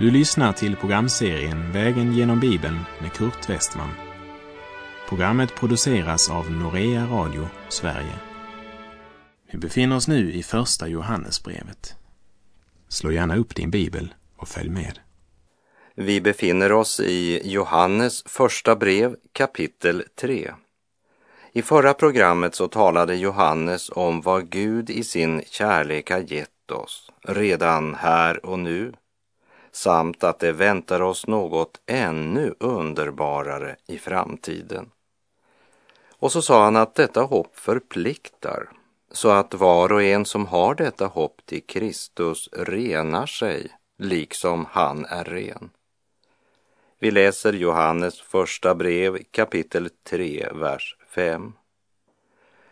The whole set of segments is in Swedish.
Du lyssnar till programserien Vägen genom Bibeln med Kurt Westman. Programmet produceras av Norea Radio Sverige. Vi befinner oss nu i Första Johannesbrevet. Slå gärna upp din bibel och följ med. Vi befinner oss i Johannes första brev kapitel 3. I förra programmet så talade Johannes om vad Gud i sin kärlek har gett oss redan här och nu samt att det väntar oss något ännu underbarare i framtiden. Och så sa han att detta hopp förpliktar så att var och en som har detta hopp till Kristus renar sig liksom han är ren. Vi läser Johannes första brev kapitel 3, vers 5.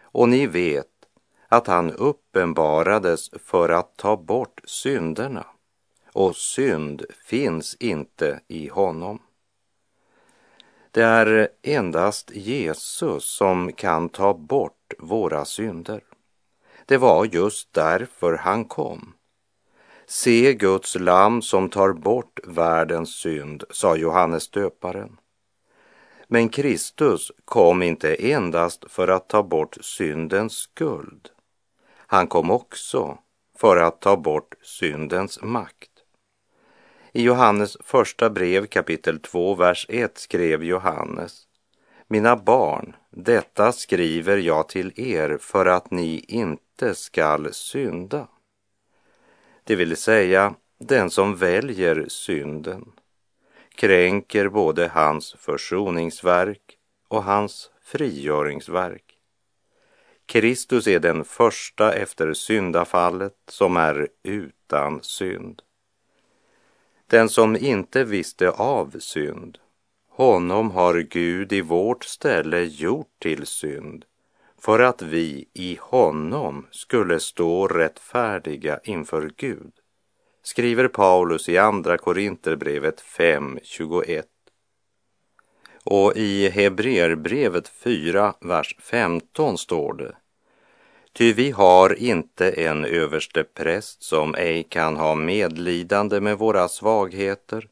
Och ni vet att han uppenbarades för att ta bort synderna och synd finns inte i honom. Det är endast Jesus som kan ta bort våra synder. Det var just därför han kom. Se Guds lam som tar bort världens synd, sa Johannes döparen. Men Kristus kom inte endast för att ta bort syndens skuld. Han kom också för att ta bort syndens makt. I Johannes första brev kapitel 2, vers 1 skrev Johannes Mina barn, detta skriver jag till er för att ni inte skall synda. Det vill säga, den som väljer synden kränker både hans försoningsverk och hans frigöringsverk. Kristus är den första efter syndafallet som är utan synd. Den som inte visste av synd, honom har Gud i vårt ställe gjort till synd för att vi i honom skulle stå rättfärdiga inför Gud, skriver Paulus i Andra Korinterbrevet 5.21. Och i Hebreerbrevet 4, vers 15 står det Ty vi har inte en överste präst som ej kan ha medlidande med våra svagheter,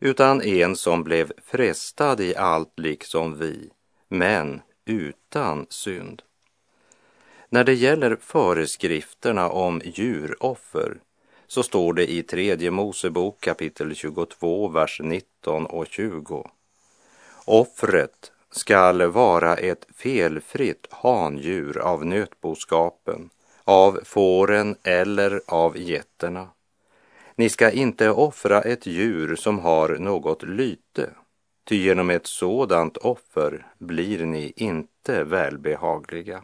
utan en som blev frestad i allt liksom vi, men utan synd. När det gäller föreskrifterna om djuroffer så står det i tredje Mosebok kapitel 22, vers 19 och 20. Offret skall vara ett felfritt handjur av nötboskapen, av fåren eller av getterna. Ni ska inte offra ett djur som har något lyte, ty genom ett sådant offer blir ni inte välbehagliga.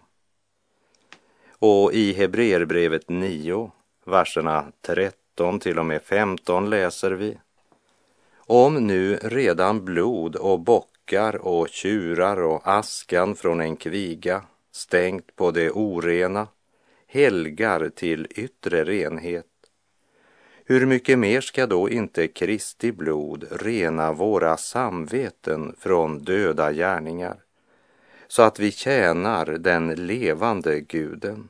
Och i Hebreerbrevet 9, verserna 13 till och med 15 läser vi om nu redan blod och bock bockar och tjurar och askan från en kviga stängt på det orena helgar till yttre renhet. Hur mycket mer ska då inte Kristi blod rena våra samveten från döda gärningar så att vi tjänar den levande guden?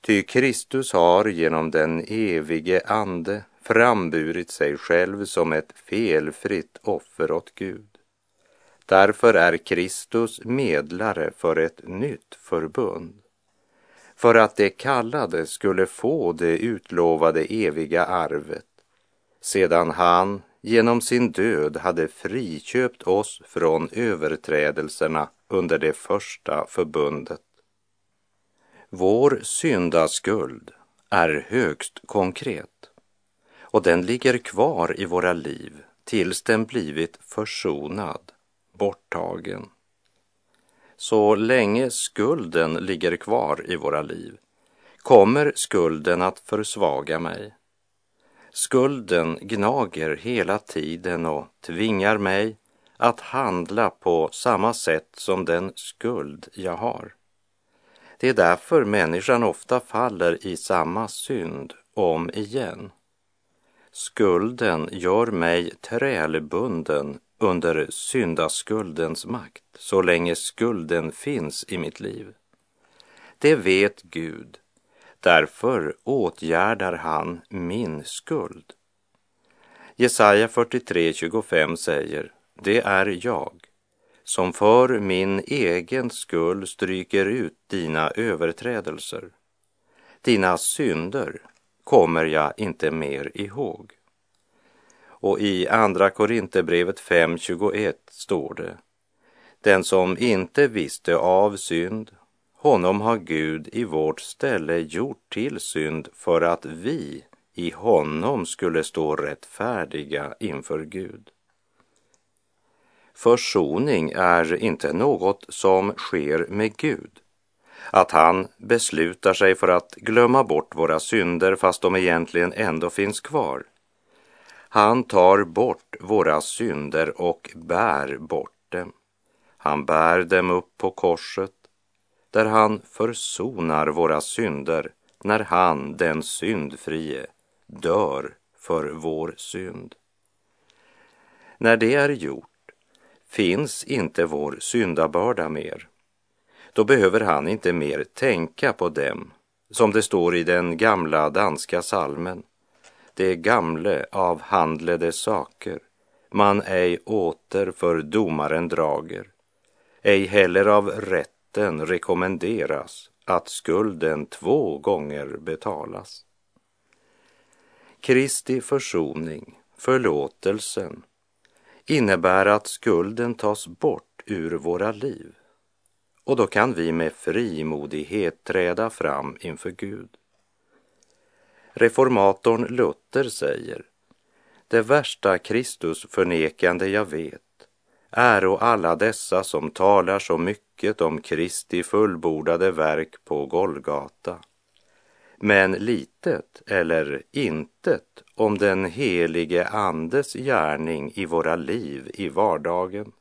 Ty Kristus har genom den evige Ande framburit sig själv som ett felfritt offer åt Gud. Därför är Kristus medlare för ett nytt förbund. För att de kallade skulle få det utlovade eviga arvet sedan han genom sin död hade friköpt oss från överträdelserna under det första förbundet. Vår syndaskuld är högst konkret och den ligger kvar i våra liv tills den blivit försonad borttagen. Så länge skulden ligger kvar i våra liv kommer skulden att försvaga mig. Skulden gnager hela tiden och tvingar mig att handla på samma sätt som den skuld jag har. Det är därför människan ofta faller i samma synd om igen. Skulden gör mig trälbunden under syndaskuldens makt så länge skulden finns i mitt liv. Det vet Gud. Därför åtgärdar han min skuld. Jesaja 43.25 säger, det är jag som för min egen skull stryker ut dina överträdelser. Dina synder kommer jag inte mer ihåg. Och i Andra Korinthierbrevet 5.21 står det, den som inte visste av synd, honom har Gud i vårt ställe gjort till synd för att vi i honom skulle stå rättfärdiga inför Gud. Försoning är inte något som sker med Gud. Att han beslutar sig för att glömma bort våra synder fast de egentligen ändå finns kvar. Han tar bort våra synder och bär bort dem. Han bär dem upp på korset där han försonar våra synder när han, den syndfrie, dör för vår synd. När det är gjort finns inte vår syndabörda mer. Då behöver han inte mer tänka på dem, som det står i den gamla danska salmen. Det gamle avhandlede saker man ej åter för domaren drager, ej heller av rätten rekommenderas att skulden två gånger betalas. Kristi försoning, förlåtelsen, innebär att skulden tas bort ur våra liv. Och då kan vi med frimodighet träda fram inför Gud. Reformatorn Luther säger, det värsta Kristusförnekande jag vet är och alla dessa som talar så mycket om Kristi fullbordade verk på Golgata men litet eller intet om den helige Andes gärning i våra liv i vardagen.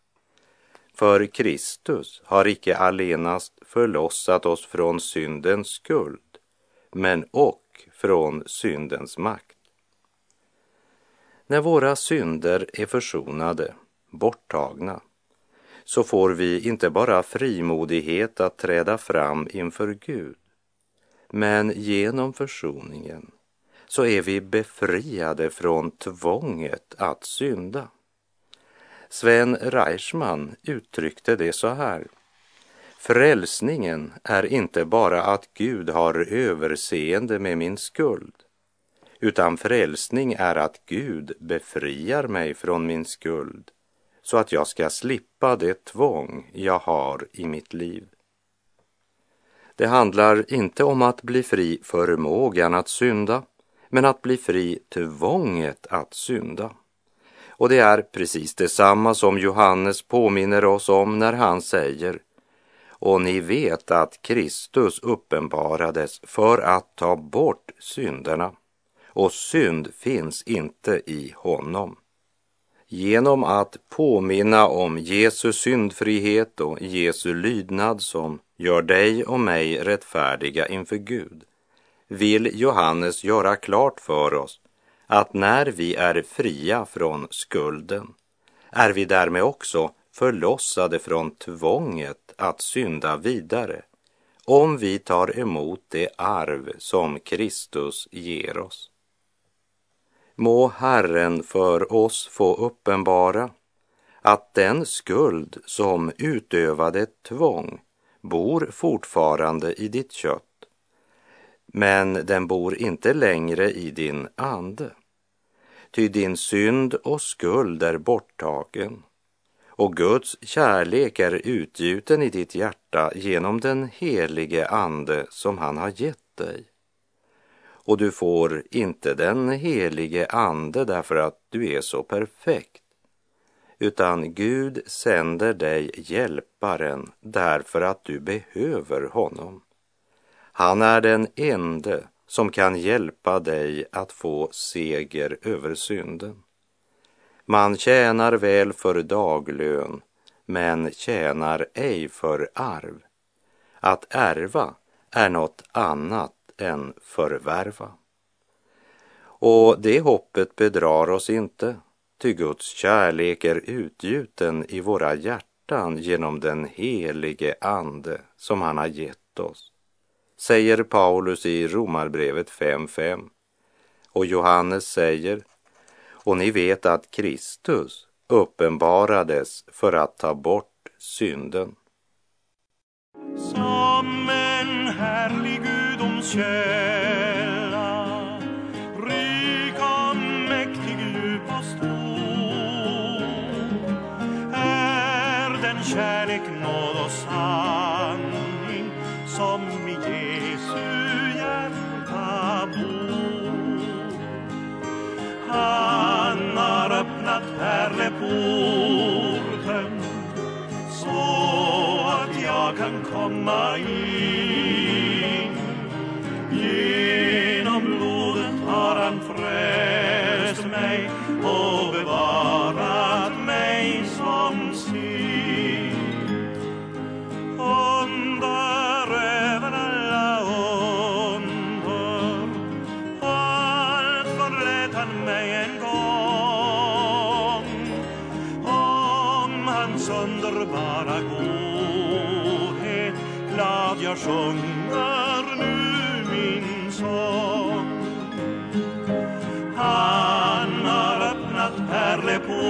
För Kristus har icke allenast förlossat oss från syndens skuld, men och från syndens makt. När våra synder är försonade, borttagna, så får vi inte bara frimodighet att träda fram inför Gud, men genom försoningen så är vi befriade från tvånget att synda. Sven Reichman uttryckte det så här. Frälsningen är inte bara att Gud har överseende med min skuld, utan frälsning är att Gud befriar mig från min skuld så att jag ska slippa det tvång jag har i mitt liv. Det handlar inte om att bli fri förmågan att synda, men att bli fri tvånget att synda. Och det är precis detsamma som Johannes påminner oss om när han säger och ni vet att Kristus uppenbarades för att ta bort synderna och synd finns inte i honom. Genom att påminna om Jesu syndfrihet och Jesu lydnad som gör dig och mig rättfärdiga inför Gud vill Johannes göra klart för oss att när vi är fria från skulden är vi därmed också förlossade från tvånget att synda vidare om vi tar emot det arv som Kristus ger oss. Må Herren för oss få uppenbara att den skuld som utövade tvång bor fortfarande i ditt kött, men den bor inte längre i din ande. Ty din synd och skuld är borttagen och Guds kärlek är utgjuten i ditt hjärta genom den helige Ande som han har gett dig. Och du får inte den helige Ande därför att du är så perfekt, utan Gud sänder dig hjälparen därför att du behöver honom. Han är den ende som kan hjälpa dig att få seger över synden. Man tjänar väl för daglön, men tjänar ej för arv. Att ärva är något annat än förvärva. Och det hoppet bedrar oss inte, ty Guds kärlek är utgjuten i våra hjärtan genom den helige Ande som han har gett oss, säger Paulus i Romarbrevet 5.5. Och Johannes säger och ni vet att Kristus uppenbarades för att ta bort synden. Som en härlig gudomskälla porten så att jag kan komma in. Genom blodet har han frälst mig och bevarat mig som sin. Jag sjunger nu min sång Han har öppnat pärleporten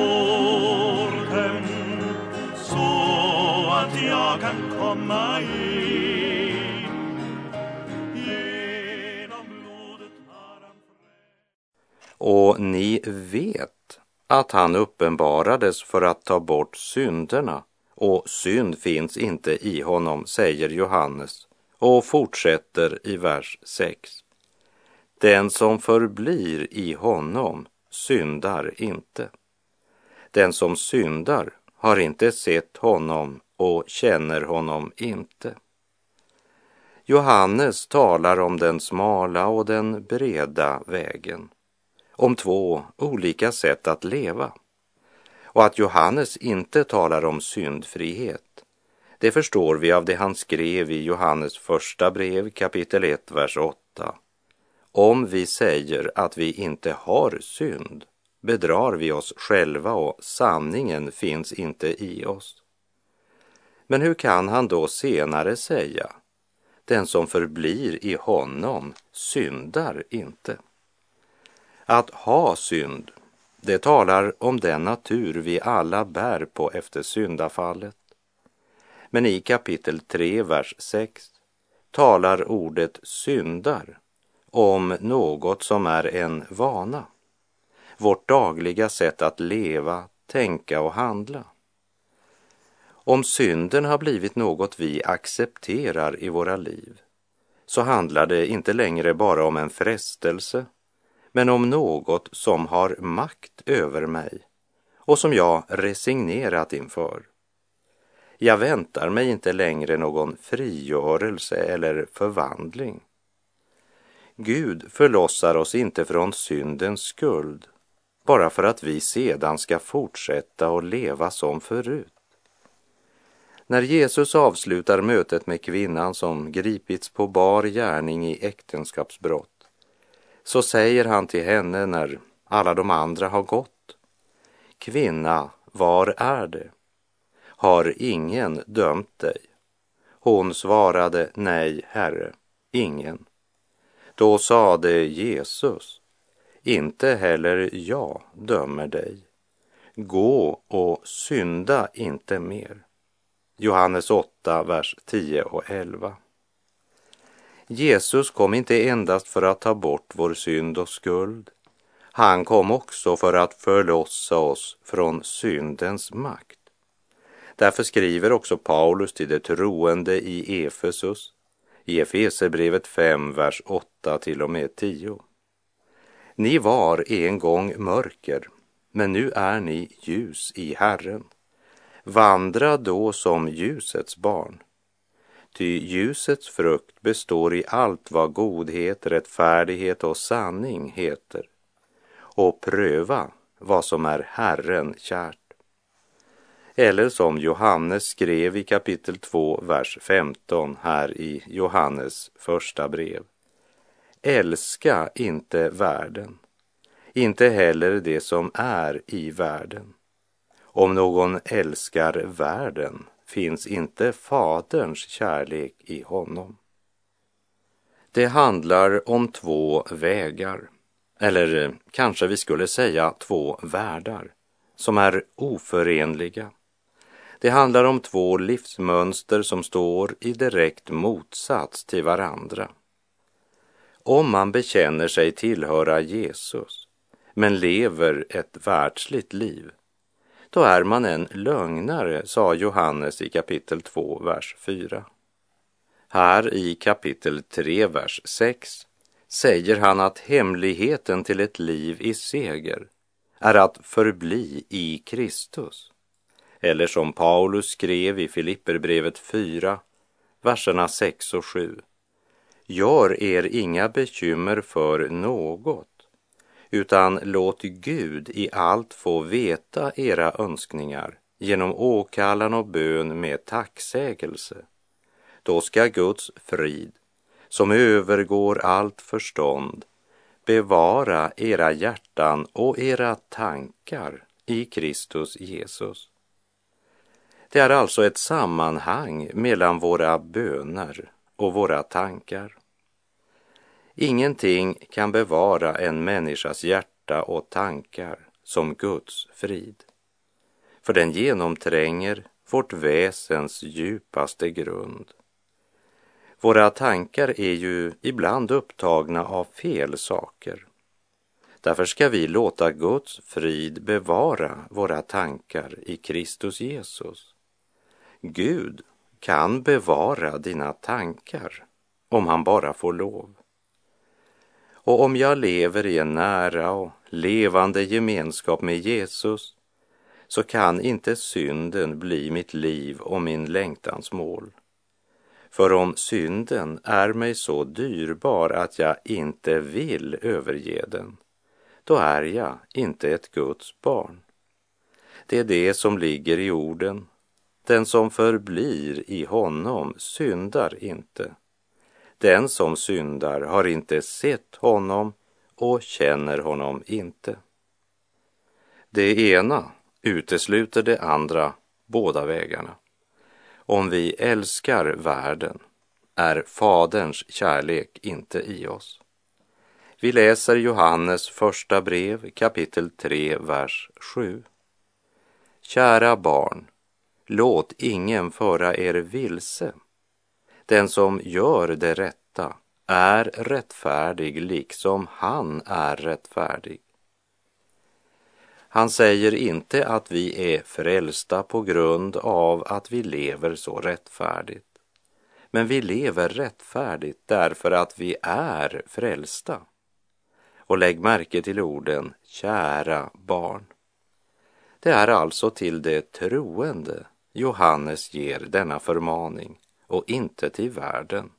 så att jag kan komma in. Genom blodet har han Och ni vet att han uppenbarades för att ta bort synderna och synd finns inte i honom, säger Johannes och fortsätter i vers 6. Den som förblir i honom syndar inte. Den som syndar har inte sett honom och känner honom inte. Johannes talar om den smala och den breda vägen, om två olika sätt att leva. Och att Johannes inte talar om syndfrihet, det förstår vi av det han skrev i Johannes första brev kapitel 1, vers 8. Om vi säger att vi inte har synd bedrar vi oss själva och sanningen finns inte i oss. Men hur kan han då senare säga den som förblir i honom syndar inte? Att ha synd, det talar om den natur vi alla bär på efter syndafallet. Men i kapitel 3, vers 6 talar ordet syndar om något som är en vana, vårt dagliga sätt att leva, tänka och handla. Om synden har blivit något vi accepterar i våra liv så handlar det inte längre bara om en frestelse men om något som har makt över mig och som jag resignerat inför. Jag väntar mig inte längre någon frigörelse eller förvandling. Gud förlossar oss inte från syndens skuld bara för att vi sedan ska fortsätta att leva som förut. När Jesus avslutar mötet med kvinnan som gripits på bar gärning i äktenskapsbrott så säger han till henne när alla de andra har gått. Kvinna, var är det? Har ingen dömt dig? Hon svarade, nej, Herre, ingen. Då sade Jesus, inte heller jag dömer dig. Gå och synda inte mer. Johannes 8, vers 10 och 11. Jesus kom inte endast för att ta bort vår synd och skuld. Han kom också för att förlossa oss från syndens makt. Därför skriver också Paulus till de troende i Efesus i Efesebrevet 5, vers 8 till och med 10. Ni var en gång mörker, men nu är ni ljus i Herren. Vandra då som ljusets barn. Ty ljusets frukt består i allt vad godhet, rättfärdighet och sanning heter. Och pröva vad som är Herren kärt. Eller som Johannes skrev i kapitel 2, vers 15 här i Johannes första brev. Älska inte världen, inte heller det som är i världen. Om någon älskar världen finns inte Faderns kärlek i honom. Det handlar om två vägar. eller eh, kanske vi skulle säga två världar, som är oförenliga. Det handlar om två livsmönster som står i direkt motsats till varandra. Om man bekänner sig tillhöra Jesus, men lever ett världsligt liv, då är man en lögnare, sa Johannes i kapitel 2, vers 4. Här i kapitel 3, vers 6 säger han att hemligheten till ett liv i seger är att förbli i Kristus. Eller som Paulus skrev i Filipperbrevet 4, verserna 6 och 7. Gör er inga bekymmer för något, utan låt Gud i allt få veta era önskningar genom åkallan och bön med tacksägelse. Då ska Guds frid, som övergår allt förstånd, bevara era hjärtan och era tankar i Kristus Jesus. Det är alltså ett sammanhang mellan våra böner och våra tankar. Ingenting kan bevara en människas hjärta och tankar som Guds frid. För den genomtränger vårt väsens djupaste grund. Våra tankar är ju ibland upptagna av fel saker. Därför ska vi låta Guds frid bevara våra tankar i Kristus Jesus. Gud kan bevara dina tankar om han bara får lov. Och om jag lever i en nära och levande gemenskap med Jesus så kan inte synden bli mitt liv och min längtans mål. För om synden är mig så dyrbar att jag inte vill överge den, då är jag inte ett Guds barn. Det är det som ligger i orden. Den som förblir i honom syndar inte. Den som syndar har inte sett honom och känner honom inte. Det ena utesluter det andra båda vägarna. Om vi älskar världen är Faderns kärlek inte i oss. Vi läser Johannes första brev kapitel 3, vers 7. Kära barn, låt ingen föra er vilse. Den som gör det rätta är rättfärdig liksom han är rättfärdig. Han säger inte att vi är frälsta på grund av att vi lever så rättfärdigt. Men vi lever rättfärdigt därför att vi är frälsta. Och lägg märke till orden kära barn. Det är alltså till det troende Johannes ger denna förmaning och inte till världen.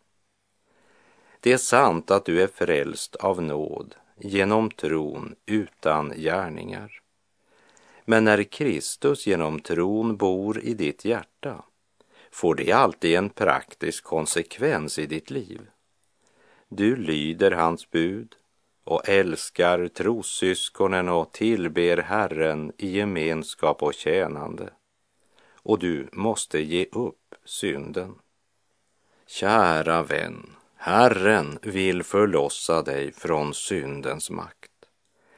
Det är sant att du är frälst av nåd genom tron utan gärningar. Men när Kristus genom tron bor i ditt hjärta får det alltid en praktisk konsekvens i ditt liv. Du lyder hans bud och älskar trossyskonen och tillber Herren i gemenskap och tjänande. Och du måste ge upp synden. Kära vän, Herren vill förlossa dig från syndens makt.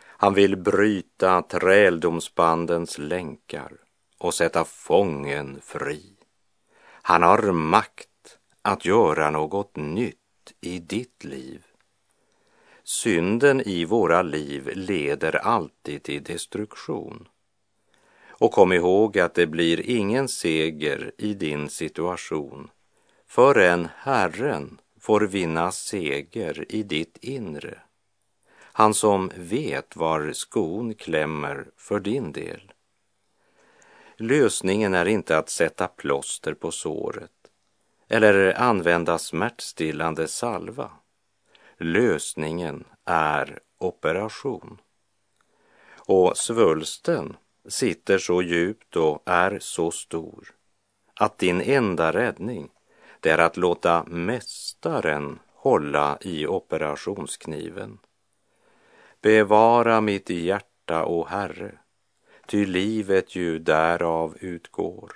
Han vill bryta träldomsbandens länkar och sätta fången fri. Han har makt att göra något nytt i ditt liv. Synden i våra liv leder alltid till destruktion. Och kom ihåg att det blir ingen seger i din situation förrän Herren får vinna seger i ditt inre. Han som vet var skon klämmer för din del. Lösningen är inte att sätta plåster på såret eller använda smärtstillande salva. Lösningen är operation. Och svulsten sitter så djupt och är så stor att din enda räddning det är att låta Mästaren hålla i operationskniven. Bevara mitt hjärta, o Herre, ty livet ju därav utgår.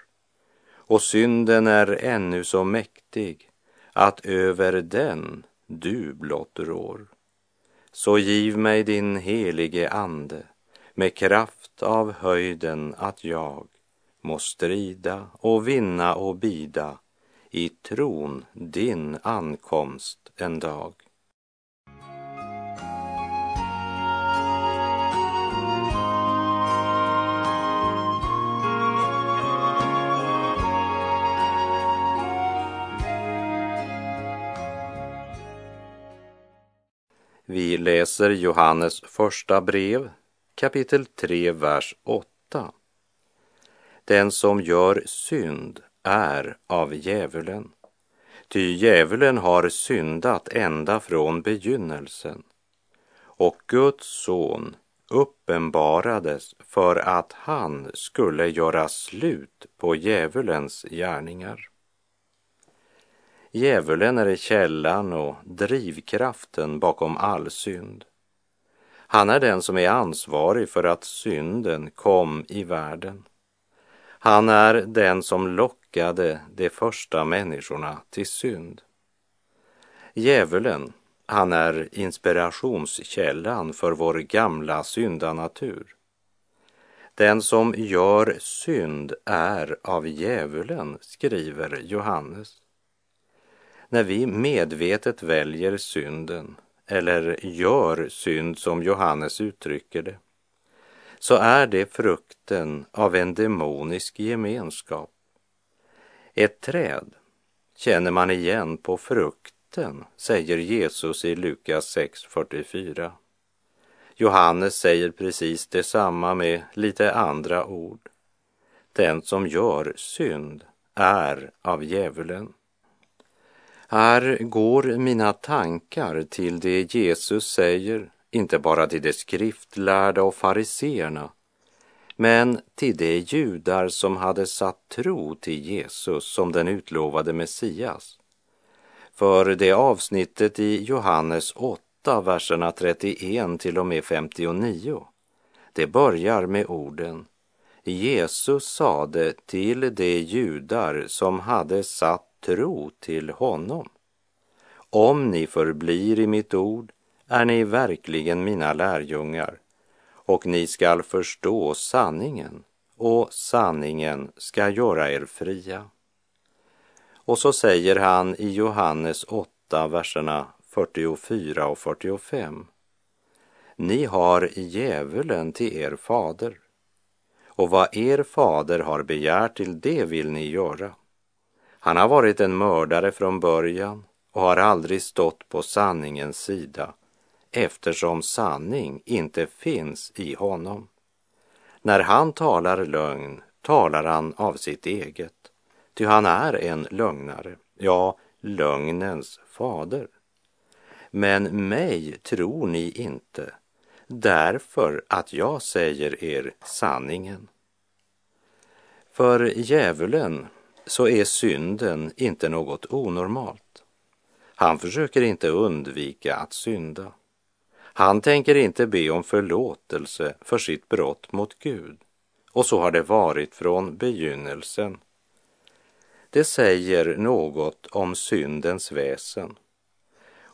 Och synden är ännu så mäktig att över den du blott rår. Så giv mig din helige ande med kraft av höjden att jag må strida och vinna och bida i tron din ankomst en dag. Vi läser Johannes första brev, kapitel 3, vers 8. Den som gör synd är av djävulen, ty djävulen har syndat ända från begynnelsen. Och Guds son uppenbarades för att han skulle göra slut på djävulens gärningar. Djävulen är källan och drivkraften bakom all synd. Han är den som är ansvarig för att synden kom i världen. Han är den som lockar lockade de första människorna till synd. Djävulen, han är inspirationskällan för vår gamla syndanatur. Den som gör synd är av djävulen, skriver Johannes. När vi medvetet väljer synden eller gör synd som Johannes uttrycker det, så är det frukten av en demonisk gemenskap. Ett träd känner man igen på frukten, säger Jesus i Lukas 6.44. Johannes säger precis detsamma med lite andra ord. Den som gör synd är av djävulen. Här går mina tankar till det Jesus säger, inte bara till de skriftlärda och fariseerna, men till de judar som hade satt tro till Jesus som den utlovade Messias. För det avsnittet i Johannes 8, verserna 31 till och med 59, det börjar med orden Jesus sade till de judar som hade satt tro till honom. Om ni förblir i mitt ord är ni verkligen mina lärjungar och ni skall förstå sanningen och sanningen ska göra er fria. Och så säger han i Johannes 8, verserna 44 och 45. Ni har djävulen till er fader och vad er fader har begärt till det vill ni göra. Han har varit en mördare från början och har aldrig stått på sanningens sida eftersom sanning inte finns i honom. När han talar lögn talar han av sitt eget, ty han är en lögnare, ja, lögnens fader. Men mig tror ni inte, därför att jag säger er sanningen. För djävulen så är synden inte något onormalt. Han försöker inte undvika att synda. Han tänker inte be om förlåtelse för sitt brott mot Gud. Och så har det varit från begynnelsen. Det säger något om syndens väsen.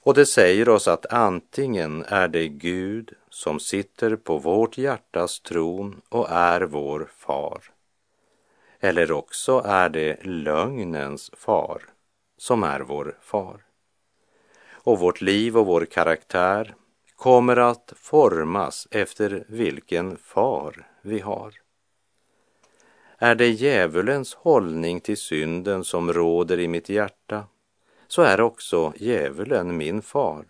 Och det säger oss att antingen är det Gud som sitter på vårt hjärtas tron och är vår far eller också är det lögnens far som är vår far. Och vårt liv och vår karaktär kommer att formas efter vilken far vi har. Är det djävulens hållning till synden som råder i mitt hjärta, så är också djävulen min far.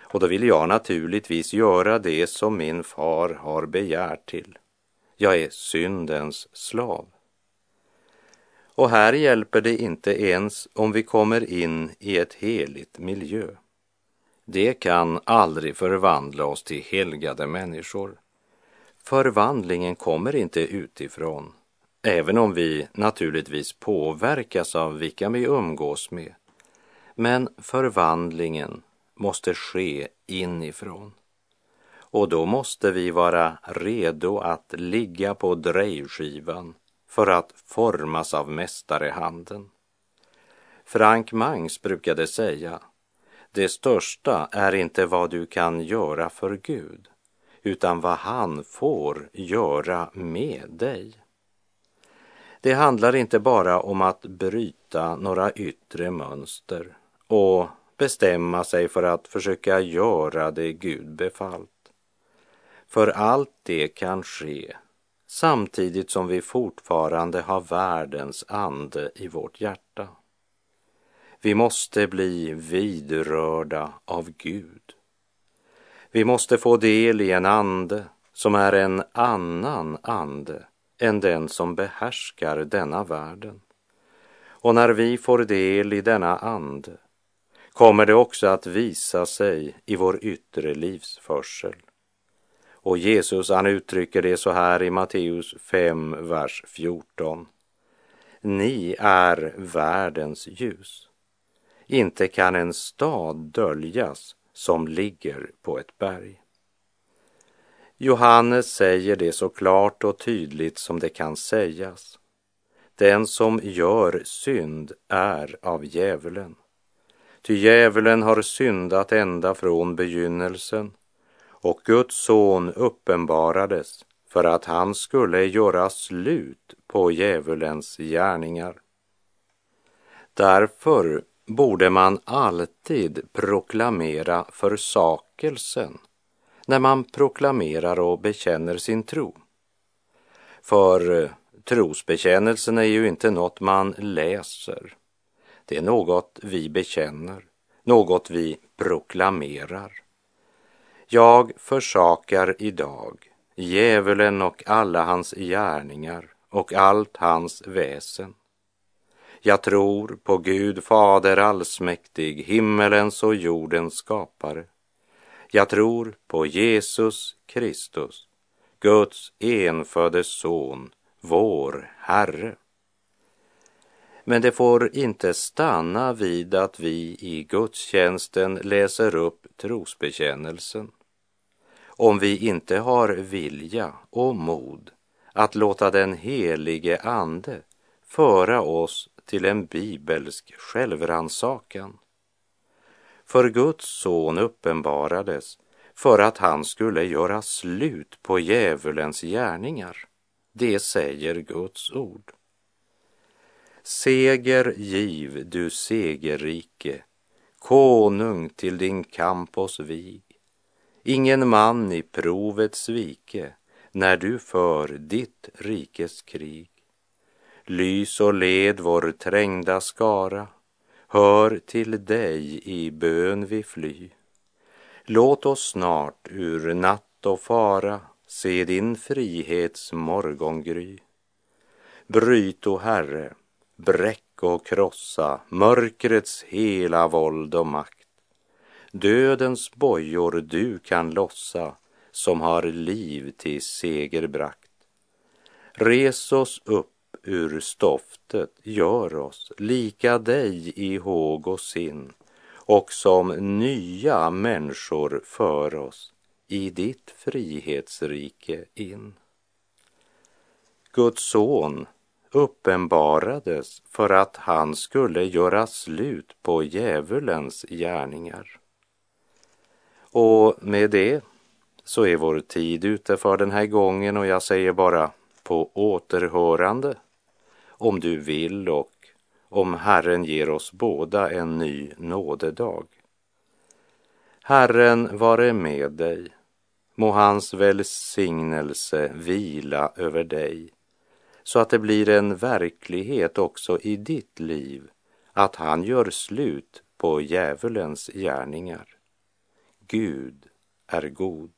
Och då vill jag naturligtvis göra det som min far har begärt till. Jag är syndens slav. Och här hjälper det inte ens om vi kommer in i ett heligt miljö. Det kan aldrig förvandla oss till helgade människor. Förvandlingen kommer inte utifrån, även om vi naturligtvis påverkas av vilka vi umgås med. Men förvandlingen måste ske inifrån. Och då måste vi vara redo att ligga på drejskivan för att formas av mästarehanden. Frank Mangs brukade säga, det största är inte vad du kan göra för Gud, utan vad han får göra med dig. Det handlar inte bara om att bryta några yttre mönster och bestämma sig för att försöka göra det Gud befallt. För allt det kan ske samtidigt som vi fortfarande har världens ande i vårt hjärta. Vi måste bli vidrörda av Gud. Vi måste få del i en ande som är en annan ande än den som behärskar denna världen. Och när vi får del i denna ande kommer det också att visa sig i vår yttre livsförsel. Och Jesus han uttrycker det så här i Matteus 5, vers 14. Ni är världens ljus. Inte kan en stad döljas som ligger på ett berg. Johannes säger det så klart och tydligt som det kan sägas. Den som gör synd är av djävulen. Ty djävulen har syndat ända från begynnelsen och Guds son uppenbarades för att han skulle göra slut på djävulens gärningar. Därför borde man alltid proklamera försakelsen när man proklamerar och bekänner sin tro. För eh, trosbekännelsen är ju inte något man läser. Det är något vi bekänner, något vi proklamerar. Jag försakar idag djävulen och alla hans gärningar och allt hans väsen. Jag tror på Gud Fader allsmäktig, himmelens och jordens skapare. Jag tror på Jesus Kristus, Guds enfödde son, vår Herre. Men det får inte stanna vid att vi i gudstjänsten läser upp trosbekännelsen. Om vi inte har vilja och mod att låta den helige Ande föra oss till en bibelsk självrannsakan. För Guds son uppenbarades för att han skulle göra slut på djävulens gärningar. Det säger Guds ord. Seger giv du segerrike, konung till din kamp oss vig. Ingen man i provet svike när du för ditt rikes krig. Lys och led vår trängda skara, hör till dig i bön vi fly. Låt oss snart ur natt och fara se din frihets morgongry. Bryt, o Herre, bräck och krossa mörkrets hela våld och makt. Dödens bojor du kan lossa som har liv till seger bragt. Res oss upp ur stoftet, gör oss lika dig i håg och sinn och som nya människor för oss i ditt frihetsrike in. Guds son uppenbarades för att han skulle göra slut på djävulens gärningar. Och med det så är vår tid ute för den här gången och jag säger bara på återhörande om du vill och om Herren ger oss båda en ny nådedag. Herren vare med dig. Må hans välsignelse vila över dig så att det blir en verklighet också i ditt liv att han gör slut på djävulens gärningar. Gud är god.